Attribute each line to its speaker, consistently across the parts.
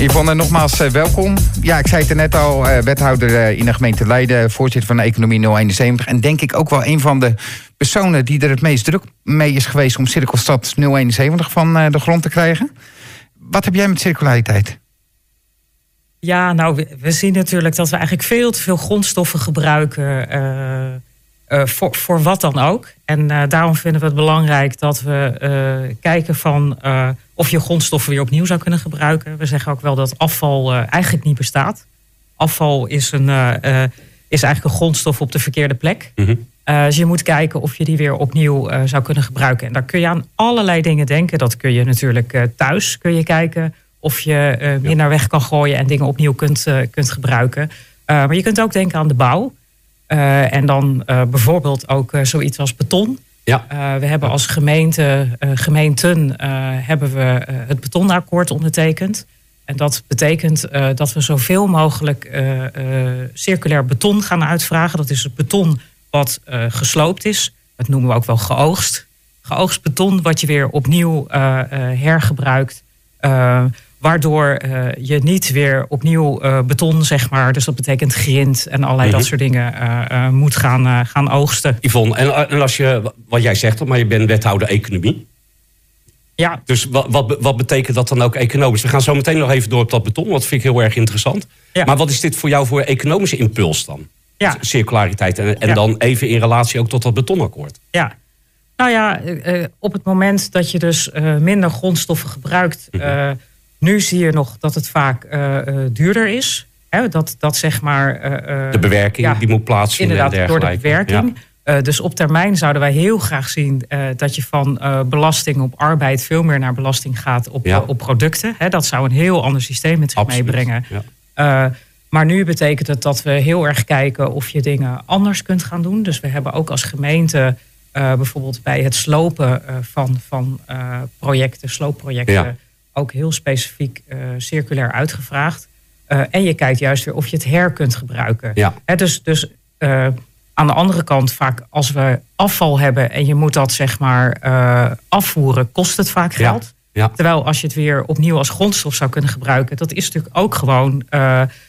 Speaker 1: Yvonne, nogmaals uh, welkom. Ja, ik zei het er net al, uh, wethouder in de gemeente Leiden, voorzitter van Economie 071. En denk ik ook wel een van de personen die er het meest druk mee is geweest om Cirkelstad 071 van de grond te krijgen. Wat heb jij met circulariteit?
Speaker 2: Ja, nou, we, zien natuurlijk dat we eigenlijk veel te veel grondstoffen gebruiken voor, voor wat dan ook. En uh, daarom vinden we het belangrijk dat we uh, kijken van of je grondstoffen weer opnieuw zou kunnen gebruiken. We zeggen ook wel dat afval eigenlijk niet bestaat. Afval is, een, is eigenlijk een grondstof op de verkeerde plek. Mm -hmm. dus je moet kijken of je die weer opnieuw zou kunnen gebruiken. En daar kun je aan allerlei dingen denken. Dat kun je natuurlijk thuis kun je kijken of je minder ja. weg kan gooien en dingen opnieuw kunt, kunt gebruiken. maar je kunt ook denken aan de bouw. Uh, en dan uh, bijvoorbeeld ook uh, zoiets als beton. Ja. we hebben als gemeente, gemeenten hebben we het betonakkoord ondertekend. En dat betekent dat we zoveel mogelijk circulair beton gaan uitvragen. Dat is het beton wat gesloopt is. Dat noemen we ook wel geoogst. Geoogst beton wat je weer opnieuw hergebruikt. Waardoor uh, je niet weer opnieuw uh, beton, zeg maar, dus dat betekent grind en allerlei mm -hmm. dat soort dingen, uh, moet gaan, gaan oogsten.
Speaker 3: Yvonne, en, en, als je, wat jij zegt, maar je bent wethouder economie.
Speaker 2: Ja.
Speaker 3: Dus wat, wat, wat, betekent dat dan ook economisch? We gaan zo meteen nog even door op dat beton, wat vind ik heel erg interessant. Ja. Maar wat is dit voor jou voor economische impuls dan?
Speaker 2: Ja.
Speaker 3: Circulariteit en, en ja. dan even in relatie ook tot dat betonakkoord.
Speaker 2: Ja, nou ja, op het moment dat je dus minder grondstoffen gebruikt. Mm -hmm. Nu zie je nog dat het vaak uh, uh, duurder is. Hè, dat, dat zeg maar. Uh,
Speaker 3: de bewerking ja, die moet plaatsvinden.
Speaker 2: Inderdaad, door de bewerking. Ja. dus op termijn zouden wij heel graag zien dat je van belasting op arbeid veel meer naar belasting gaat op, ja. op producten. Hè, dat zou een heel ander systeem met zich
Speaker 3: Absoluut.
Speaker 2: meebrengen. maar nu betekent het dat we heel erg kijken of je dingen anders kunt gaan doen. Dus we hebben ook als gemeente bijvoorbeeld bij het slopen van, van projecten, sloopprojecten ook heel specifiek uh, circulair uitgevraagd. Uh, en je kijkt juist weer of je het her kunt gebruiken.
Speaker 3: Ja.
Speaker 2: He, dus dus uh, aan de andere kant, vaak als we afval hebben en je moet dat zeg maar afvoeren, kost het vaak geld.
Speaker 3: Ja. Ja.
Speaker 2: Terwijl als je het weer opnieuw als grondstof zou kunnen gebruiken, dat is natuurlijk ook gewoon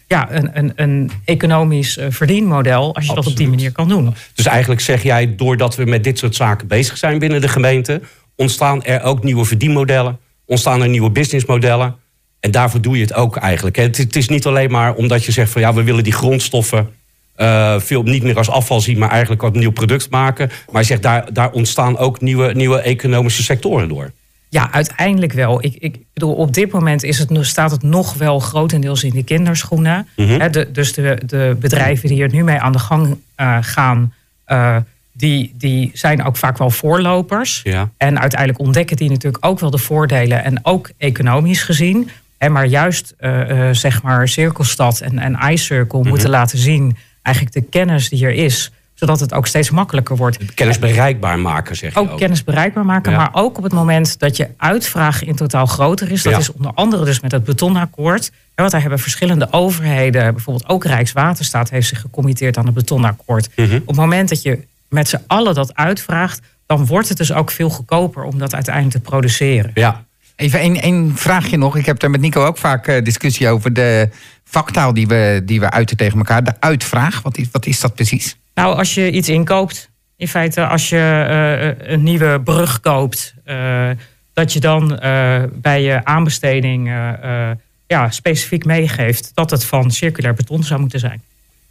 Speaker 2: ja, een, een, een economisch verdienmodel als je
Speaker 3: Absoluut.
Speaker 2: dat op die manier kan doen.
Speaker 3: Dus eigenlijk zeg jij, doordat we met dit soort zaken bezig zijn binnen de gemeente, ontstaan er ook nieuwe verdienmodellen ontstaan er nieuwe businessmodellen. En daarvoor doe je het ook eigenlijk. Het, het is niet alleen maar omdat je zegt van ja, we willen die grondstoffen uh, veel niet meer als afval zien, maar eigenlijk ook een nieuw product maken. Maar je zegt daar, daar ontstaan ook nieuwe, nieuwe economische sectoren door.
Speaker 2: Ja, uiteindelijk wel. Ik, ik bedoel, op dit moment is het, staat het nog wel grotendeels in de kinderschoenen.
Speaker 3: Mhm.
Speaker 2: Mm -hmm. de, dus de, de bedrijven die er nu mee aan de gang uh, gaan. Uh, die, die zijn ook vaak wel voorlopers.
Speaker 3: Ja.
Speaker 2: En uiteindelijk ontdekken die natuurlijk ook wel de voordelen. En ook economisch gezien. En maar juist uh, uh, zeg maar Cirkelstad en, en iCircle mm -hmm. moeten laten zien... eigenlijk de kennis die er is zodat het ook steeds makkelijker wordt.
Speaker 3: Kennis bereikbaar maken, zeg je
Speaker 2: ook.
Speaker 3: ook.
Speaker 2: kennis bereikbaar maken,
Speaker 3: Ja.
Speaker 2: maar ook op het moment dat je uitvraag in totaal groter is. Dat
Speaker 3: Ja.
Speaker 2: is onder andere dus met het betonakkoord. Want daar hebben verschillende overheden, bijvoorbeeld ook Rijkswaterstaat... heeft zich gecommitteerd aan het betonakkoord.
Speaker 3: Mhm.
Speaker 2: Op het moment dat je met z'n allen dat uitvraagt... dan wordt het dus ook veel goedkoper om dat uiteindelijk te produceren.
Speaker 3: Ja,
Speaker 1: Even één, één vraagje nog. Ik heb daar met Nico ook vaak eh, discussie over de vaktaal die we, die we uiten tegen elkaar. De uitvraag, wat is, wat is dat precies?
Speaker 2: Nou, als je iets inkoopt, in feite als je eh, een nieuwe brug koopt, eh, dat je dan eh, bij je aanbesteding ja, specifiek meegeeft dat het van circulair beton zou moeten zijn.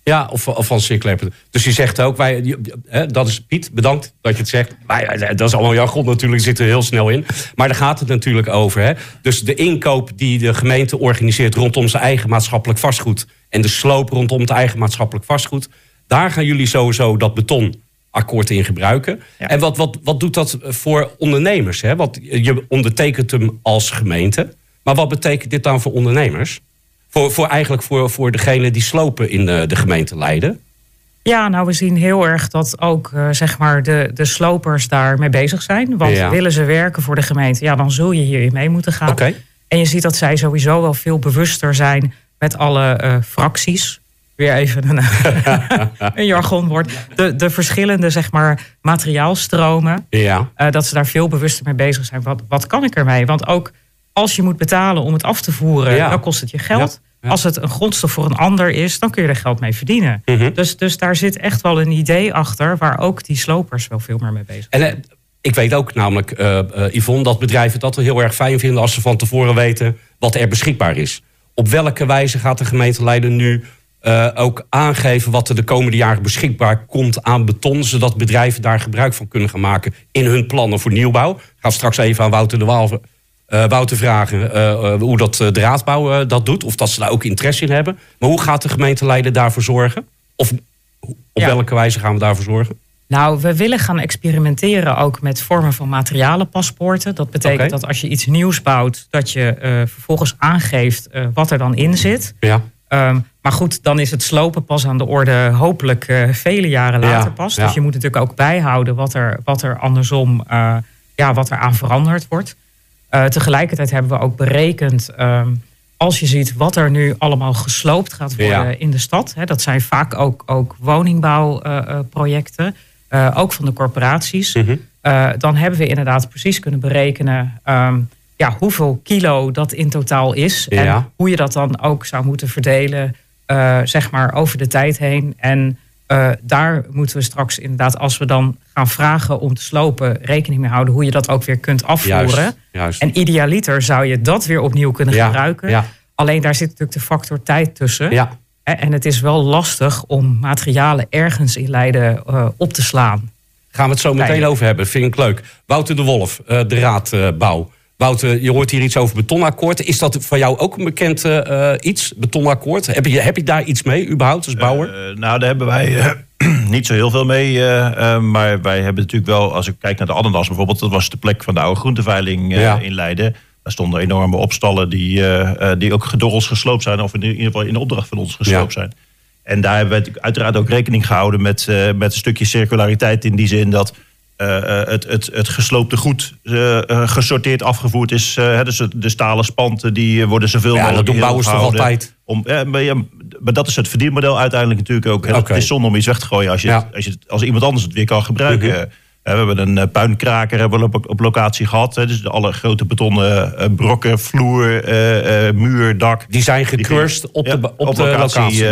Speaker 3: Ja of, of van circulair. Dus je zegt ook, wij, hè, dat is Piet, bedankt dat je het zegt. Maar dat is allemaal jargon natuurlijk, zit er heel snel in. Maar daar gaat het natuurlijk over. Hè. Dus de inkoop die de gemeente organiseert rondom zijn eigen maatschappelijk vastgoed... en de sloop rondom het eigen maatschappelijk vastgoed... daar gaan jullie sowieso dat betonakkoord in gebruiken.
Speaker 2: Ja.
Speaker 3: En wat, wat, wat doet dat voor ondernemers? Hè? Want je ondertekent hem als gemeente. Maar wat betekent dit dan voor ondernemers? Voor, voor eigenlijk voor, voor degene die slopen in de, de gemeente Leiden.
Speaker 2: Ja, nou, we zien heel erg dat ook eh, zeg maar de, de slopers daarmee bezig zijn. Want
Speaker 3: Ja.
Speaker 2: willen ze werken voor de gemeente, ja, dan zul je hierin mee moeten gaan. En je ziet dat zij sowieso wel veel bewuster zijn met alle eh, fracties. Weer even een, een jargonwoord. De, de verschillende zeg maar, materiaalstromen.
Speaker 3: Ja.
Speaker 2: eh, dat ze daar veel bewuster mee bezig zijn. Wat, wat kan ik ermee? Want ook als je moet betalen om het af te voeren,
Speaker 3: Ja.
Speaker 2: dan kost het je geld.
Speaker 3: Ja.
Speaker 2: Als het een grondstof voor een ander is, dan kun je er geld mee verdienen.
Speaker 3: Mhm.
Speaker 2: Dus, dus daar zit echt wel een idee achter waar ook die slopers wel veel meer mee bezig zijn.
Speaker 3: En eh, ik weet ook namelijk, eh eh, Yvonne, dat bedrijven dat wel heel erg fijn vinden als ze van tevoren weten wat er beschikbaar is. Op welke wijze gaat de gemeenteleider nu ook aangeven wat er de komende jaren beschikbaar komt aan beton, zodat bedrijven daar gebruik van kunnen gaan maken in hun plannen voor nieuwbouw? Ik ga straks even aan Wouter de Waal eh, Wouter vragen eh, eh, hoe dat, de raadbouw dat doet, of dat ze daar ook interesse in hebben. Maar hoe gaat de gemeenteleider daarvoor zorgen? Of op
Speaker 2: Ja.
Speaker 3: welke wijze gaan we daarvoor zorgen?
Speaker 2: Nou, we willen gaan experimenteren ook met vormen van materialenpaspoorten. Dat betekent dat als je iets nieuws bouwt, dat je vervolgens aangeeft wat er dan in zit.
Speaker 3: Ja.
Speaker 2: Ehm, maar goed, dan is het slopen pas aan de orde, hopelijk vele jaren
Speaker 3: Ja,
Speaker 2: later pas.
Speaker 3: ja.
Speaker 2: Dus je moet natuurlijk ook bijhouden wat er, wat er andersom, ja, wat er aan veranderd wordt. Eh, tegelijkertijd hebben we ook berekend, ehm, als je ziet wat er nu allemaal gesloopt gaat worden
Speaker 3: Ja.
Speaker 2: in de stad. Hè, dat zijn vaak ook, ook woningbouwprojecten, ook van de corporaties.
Speaker 3: Mhm.
Speaker 2: Eh, dan hebben we inderdaad precies kunnen berekenen ehm, ja, hoeveel kilo dat in totaal is.
Speaker 3: Ja.
Speaker 2: En hoe je dat dan ook zou moeten verdelen, eh, zeg maar, over de tijd heen. En eh, daar moeten we straks inderdaad, als we dan gaan vragen om te slopen, rekening mee houden hoe je dat ook weer kunt afvoeren.
Speaker 3: Juist, juist.
Speaker 2: En idealiter zou je dat weer opnieuw kunnen
Speaker 3: Ja,
Speaker 2: gebruiken.
Speaker 3: ja.
Speaker 2: Alleen daar zit natuurlijk de factor tijd tussen.
Speaker 3: Ja,
Speaker 2: En het is wel lastig om materialen ergens in Leiden eh, op te slaan.
Speaker 3: gaan we het zo meteen over hebben. Vind ik leuk. Wouter de Wolf, eh, de Raadbouw. Wouter, je hoort hier iets over betonakkoord. Is dat voor jou ook een bekend eh, iets, betonakkoord? Heb je, heb je daar iets mee, überhaupt, als bouwer?
Speaker 4: Eh, nou, daar hebben wij niet zo heel veel mee. maar wij hebben natuurlijk wel, als ik kijk naar de Ananas bijvoorbeeld, dat was de plek van de oude groenteveiling
Speaker 3: Ja.
Speaker 4: in Leiden. Daar stonden enorme opstallen die, die ook door ons gesloopt zijn, of in ieder geval in de opdracht van ons gesloopt
Speaker 3: Ja.
Speaker 4: zijn. En daar hebben we uiteraard ook rekening gehouden met, met een stukje circulariteit in die zin dat. Eh, eh, het, het, het gesloopte goed eh, gesorteerd afgevoerd is. hè, dus de stalen spanten die worden zoveel
Speaker 3: Ja,
Speaker 4: mogelijk
Speaker 3: dat doen bouwers toch altijd?
Speaker 4: Om, ja, maar, ja, maar dat is het verdienmodel uiteindelijk natuurlijk ook. hè. Het is zonde om iets weg te gooien als, je
Speaker 3: Ja.
Speaker 4: als, je als iemand anders het weer kan gebruiken.
Speaker 3: Mhm.
Speaker 4: We hebben een puinkraker hebben we op, op locatie gehad. Hè. Dus alle grote betonnen brokken, vloer, muur, dak.
Speaker 3: Die zijn
Speaker 4: Die
Speaker 3: gecrushed op,
Speaker 4: ja,
Speaker 3: de, op, de locatie.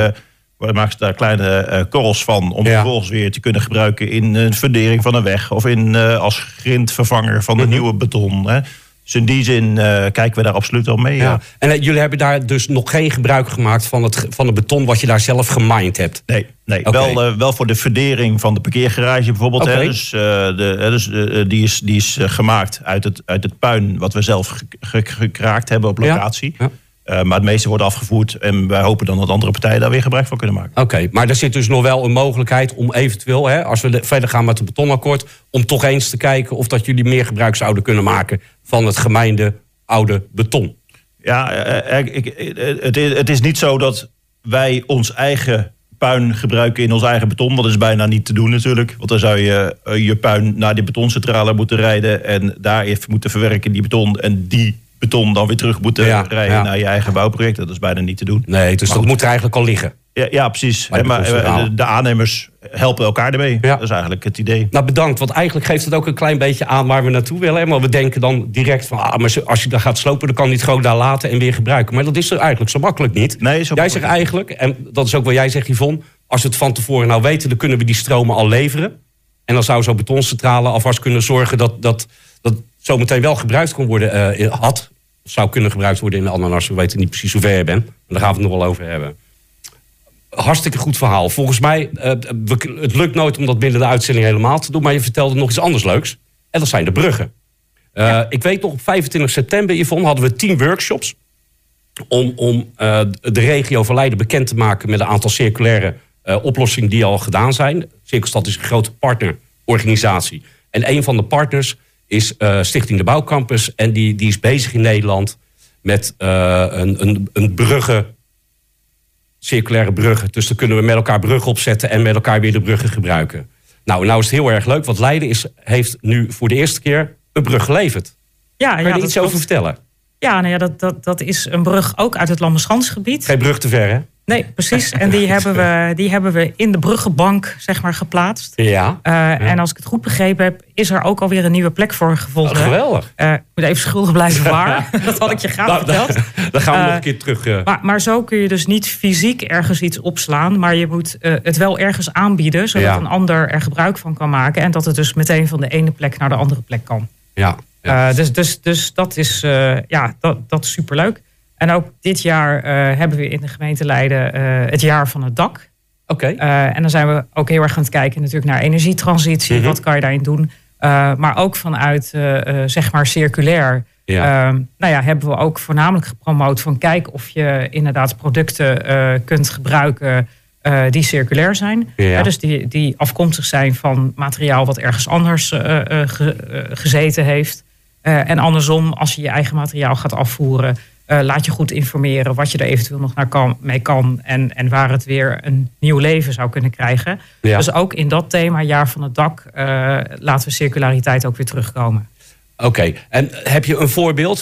Speaker 4: We maken ze daar kleine eh, korrels van om
Speaker 3: Ja.
Speaker 4: vervolgens weer te kunnen gebruiken in een fundering van een weg of in, eh, als grindvervanger van de
Speaker 3: Mhm.
Speaker 4: nieuwe beton. Hè. Dus in die zin eh, kijken we daar absoluut wel mee.
Speaker 3: ja.
Speaker 4: Ja.
Speaker 3: En jullie hebben daar dus nog geen gebruik gemaakt van het, van het beton wat je daar zelf gemined hebt.
Speaker 4: Nee, nee. Wel, wel voor de verdering van de parkeergarage bijvoorbeeld. Hè. Dus, de, hè, dus die is, die is gemaakt uit het, uit het puin wat we zelf ge- ge- gekraakt hebben op
Speaker 3: Ja.
Speaker 4: locatie.
Speaker 3: Ja.
Speaker 4: Eh, maar het meeste wordt afgevoerd en wij hopen dan dat andere partijen daar weer gebruik van kunnen maken.
Speaker 3: Oké, maar er zit dus nog wel een mogelijkheid om eventueel, hè, als we de- verder gaan met het betonakkoord, om toch eens te kijken of dat jullie meer gebruik zouden kunnen maken van het gemeinde oude beton.
Speaker 4: Ja, eh, eh, het, is, niet zo dat wij ons eigen puin gebruiken in ons eigen beton. Dat is bijna niet te doen natuurlijk. Want dan zou je je puin naar die betoncentrale moeten rijden... en daar even moeten verwerken die beton... en die beton dan weer terug moeten
Speaker 3: Ja,
Speaker 4: rijden
Speaker 3: ja.
Speaker 4: naar je eigen bouwproject. Dat is bijna niet te doen.
Speaker 3: Nee, dus dat moet er eigenlijk al liggen.
Speaker 4: Ja, ja precies.
Speaker 3: De
Speaker 4: maar eh, de, de aannemers helpen elkaar ermee.
Speaker 3: Ja.
Speaker 4: Dat is eigenlijk het idee.
Speaker 3: Nou, bedankt, want eigenlijk geeft het ook een klein beetje aan waar we naartoe willen. hè. Maar we denken dan direct van, ah, maar als je daar gaat slopen, dan kan je het gewoon daar laten en weer gebruiken. Maar dat is er eigenlijk zo makkelijk niet.
Speaker 4: Nee, zo
Speaker 3: jij zegt eigenlijk, en dat is ook wat jij zegt, Yvonne, als we het van tevoren nou weten, dan kunnen we die stromen al leveren. En dan zou zo'n betoncentrale alvast kunnen zorgen dat dat, dat zometeen wel gebruikt kon worden, eh, had, zou kunnen gebruikt worden in de ananas. We weten niet precies hoe ver je bent, maar daar gaan we het nog wel over hebben. Hartstikke goed verhaal. Volgens mij, eh, we- het lukt nooit om dat binnen de uitzending helemaal te doen. Maar je vertelde nog iets anders leuks. En dat zijn de bruggen. Eh, Ik weet nog, op 25 september, Yvonne, hadden we tien workshops. Om, om de regio van Leiden bekend te maken met een aantal circulaire oplossingen die al gedaan zijn. Cirkelstad is een grote partnerorganisatie. En een van de partners is eh, Stichting de Bouwcampus. En die, die is bezig in Nederland met eh, een, een, een bruggen circulaire bruggen. Dus dan kunnen we met elkaar bruggen opzetten en met elkaar weer de bruggen gebruiken. Nou, nou is het heel erg leuk, want Leiden is, heeft nu voor de eerste keer een brug geleverd.
Speaker 2: Ja,
Speaker 3: Kan je
Speaker 2: ja,
Speaker 3: er iets over vertellen?
Speaker 2: Ja, nou ja dat, dat, dat is een brug ook uit het Lammerskansgebied.
Speaker 3: Geen brug te ver, hè?
Speaker 2: Nee, precies. En die hebben we, die hebben we in de bruggenbank zeg maar, geplaatst.
Speaker 3: Ja.
Speaker 2: Uh, En als ik het goed begrepen heb, is er ook alweer een nieuwe plek voor gevonden.
Speaker 3: Oh, geweldig.
Speaker 2: Uh, ik moet even schuldig blijven waar. dat had ik je graag
Speaker 3: nou,
Speaker 2: verteld.
Speaker 3: Dan gaan we nog een keer terug.
Speaker 2: Maar, maar, zo kun je dus niet fysiek ergens iets opslaan. Maar je moet het wel ergens aanbieden. Zodat ja. een ander er gebruik van kan maken. En dat het dus meteen van de ene plek naar de andere plek kan.
Speaker 3: Ja.
Speaker 2: ja. dus, dus, dus dat is, ja, dat, dat is superleuk. En ook dit jaar uh, hebben we in de gemeente Leiden uh, het jaar van het dak.
Speaker 3: Oké. Okay.
Speaker 2: Uh, en dan zijn we ook heel erg aan het kijken natuurlijk naar energietransitie. Mm -hmm. Wat kan je daarin doen? maar ook vanuit zeg maar circulair.
Speaker 3: Ja.
Speaker 2: nou ja, hebben we ook voornamelijk gepromoot van kijk of je inderdaad producten kunt gebruiken die circulair zijn.
Speaker 3: Ja.
Speaker 2: dus die, die afkomstig zijn van materiaal wat ergens anders ge, gezeten heeft. en andersom, als je je eigen materiaal gaat afvoeren, uh, laat je goed informeren wat je er eventueel nog naar kan, mee kan. En, en waar het weer een nieuw leven zou kunnen krijgen.
Speaker 3: Ja.
Speaker 2: Dus ook in dat thema, jaar van het dak, uh, laten we circulariteit ook weer terugkomen.
Speaker 3: Oké, okay. en heb je een voorbeeld?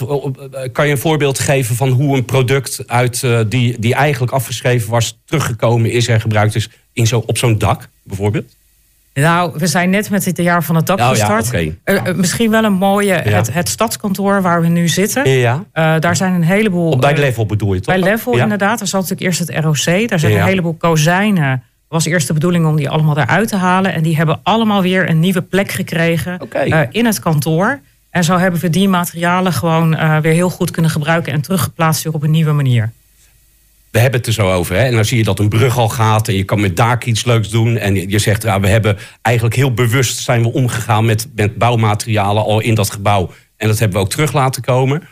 Speaker 3: Kan je een voorbeeld geven van hoe een product uit uh, die, die eigenlijk afgeschreven was, teruggekomen is en gebruikt is in zo, op zo'n dak, bijvoorbeeld?
Speaker 2: Nou, we zijn net met het jaar van het dak
Speaker 3: oh,
Speaker 2: gestart.
Speaker 3: Ja, okay.
Speaker 2: uh, misschien wel een mooie, ja. het, het stadskantoor waar we nu zitten.
Speaker 3: Ja.
Speaker 2: Uh, daar zijn een heleboel...
Speaker 3: Op bij level bedoel je toch?
Speaker 2: Bij level inderdaad. Er zat natuurlijk eerst het ROC. Daar zijn een heleboel kozijnen. was eerst de bedoeling om die allemaal eruit te halen. En die hebben allemaal weer een nieuwe plek gekregen
Speaker 3: okay.
Speaker 2: in het kantoor. En zo hebben we die materialen gewoon weer heel goed kunnen gebruiken... en teruggeplaatst weer op een nieuwe manier
Speaker 3: we hebben het er zo over. Hè? En dan zie je dat een brug al gaat en je kan met daak iets leuks doen. En je zegt, ja, we hebben eigenlijk heel bewust zijn we omgegaan met, met bouwmaterialen al in dat gebouw. En dat hebben we ook terug laten komen.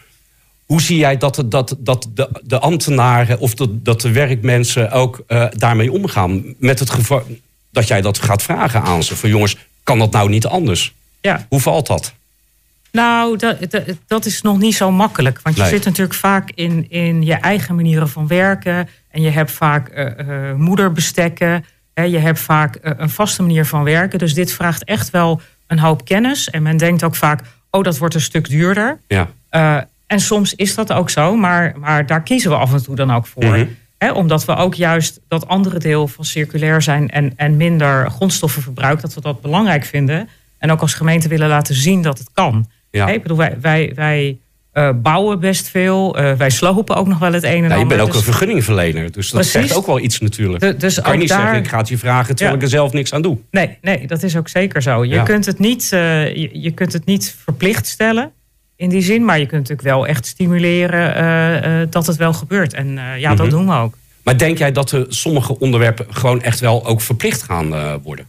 Speaker 3: Hoe zie jij dat, dat, dat de, de ambtenaren of dat, dat de werkmensen ook uh, daarmee omgaan? Met het gevaar dat jij dat gaat vragen aan ze. Van jongens, kan dat nou niet anders?
Speaker 2: Ja.
Speaker 3: Hoe valt dat?
Speaker 2: Nou, dat, dat, dat, is nog niet zo makkelijk. Want je
Speaker 3: nee.
Speaker 2: zit natuurlijk vaak in, in je eigen manieren van werken. En je hebt vaak uh, uh, moederbestekken. Hè, je hebt vaak uh, een vaste manier van werken. Dus dit vraagt echt wel een hoop kennis. En men denkt ook vaak, oh, dat wordt een stuk duurder.
Speaker 3: Ja.
Speaker 2: en soms is dat ook zo. Maar, maar daar kiezen we af en toe dan ook voor.
Speaker 3: Mm -hmm.
Speaker 2: Hè, omdat we ook juist dat andere deel van circulair zijn... en, en minder grondstoffenverbruik, dat we dat belangrijk vinden. En ook als gemeente willen laten zien dat het kan.
Speaker 3: Ja.
Speaker 2: Ik bedoel, wij, wij, wij uh, bouwen best veel. Uh, wij slopen ook nog wel het een en
Speaker 3: ja,
Speaker 2: ander.
Speaker 3: Je bent ook
Speaker 2: dus,
Speaker 3: een vergunningverlener. Dus dat zegt ook wel iets natuurlijk.
Speaker 2: De, dus
Speaker 3: kan je niet
Speaker 2: daar,
Speaker 3: zeggen, ik ga het je vragen terwijl
Speaker 2: Ja.
Speaker 3: ik er zelf niks aan doe.
Speaker 2: Nee, nee, dat is ook zeker zo. Je,
Speaker 3: Ja.
Speaker 2: kunt, het niet, uh, je, je kunt het niet verplicht stellen in die zin. Maar je kunt natuurlijk wel echt stimuleren dat het wel gebeurt. En ja, dat
Speaker 3: Mhm.
Speaker 2: doen we ook.
Speaker 3: Maar denk jij dat er sommige onderwerpen gewoon echt wel ook verplicht gaan eh, worden?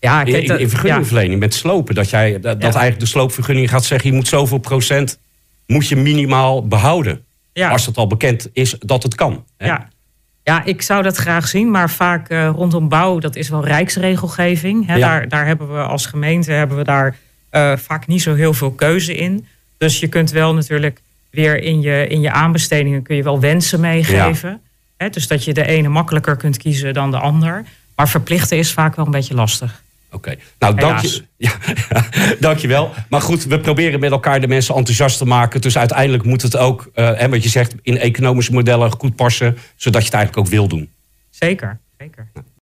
Speaker 2: Ja,
Speaker 3: In,
Speaker 2: kijk,
Speaker 3: in,
Speaker 2: dat-
Speaker 3: in vergunningverlening met slopen. Dat, jij, dat, eigenlijk de sloopvergunning gaat zeggen... je moet zoveel procent moet je minimaal behouden. Als het al bekend is dat het kan. Hè?
Speaker 2: Ja. ja, ik zou dat graag zien. Maar vaak eh, rondom bouw, dat is wel rijksregelgeving. Hè. Daar, daar hebben we als gemeente hebben we daar eh, vaak niet zo heel veel keuze in. Dus je kunt wel natuurlijk weer in je, in je aanbestedingen kun je wel wensen meegeven. Hè, dus dat je de ene makkelijker kunt kiezen dan de ander. Maar verplichten is vaak wel een beetje lastig.
Speaker 3: Oké, nou dank je, ja, dank je wel. Maar goed, we proberen met elkaar de mensen enthousiast te maken. Dus uiteindelijk moet het ook, eh, en wat je zegt, in economische modellen goed passen. Zodat je het eigenlijk ook wil doen.
Speaker 2: Zeker, zeker.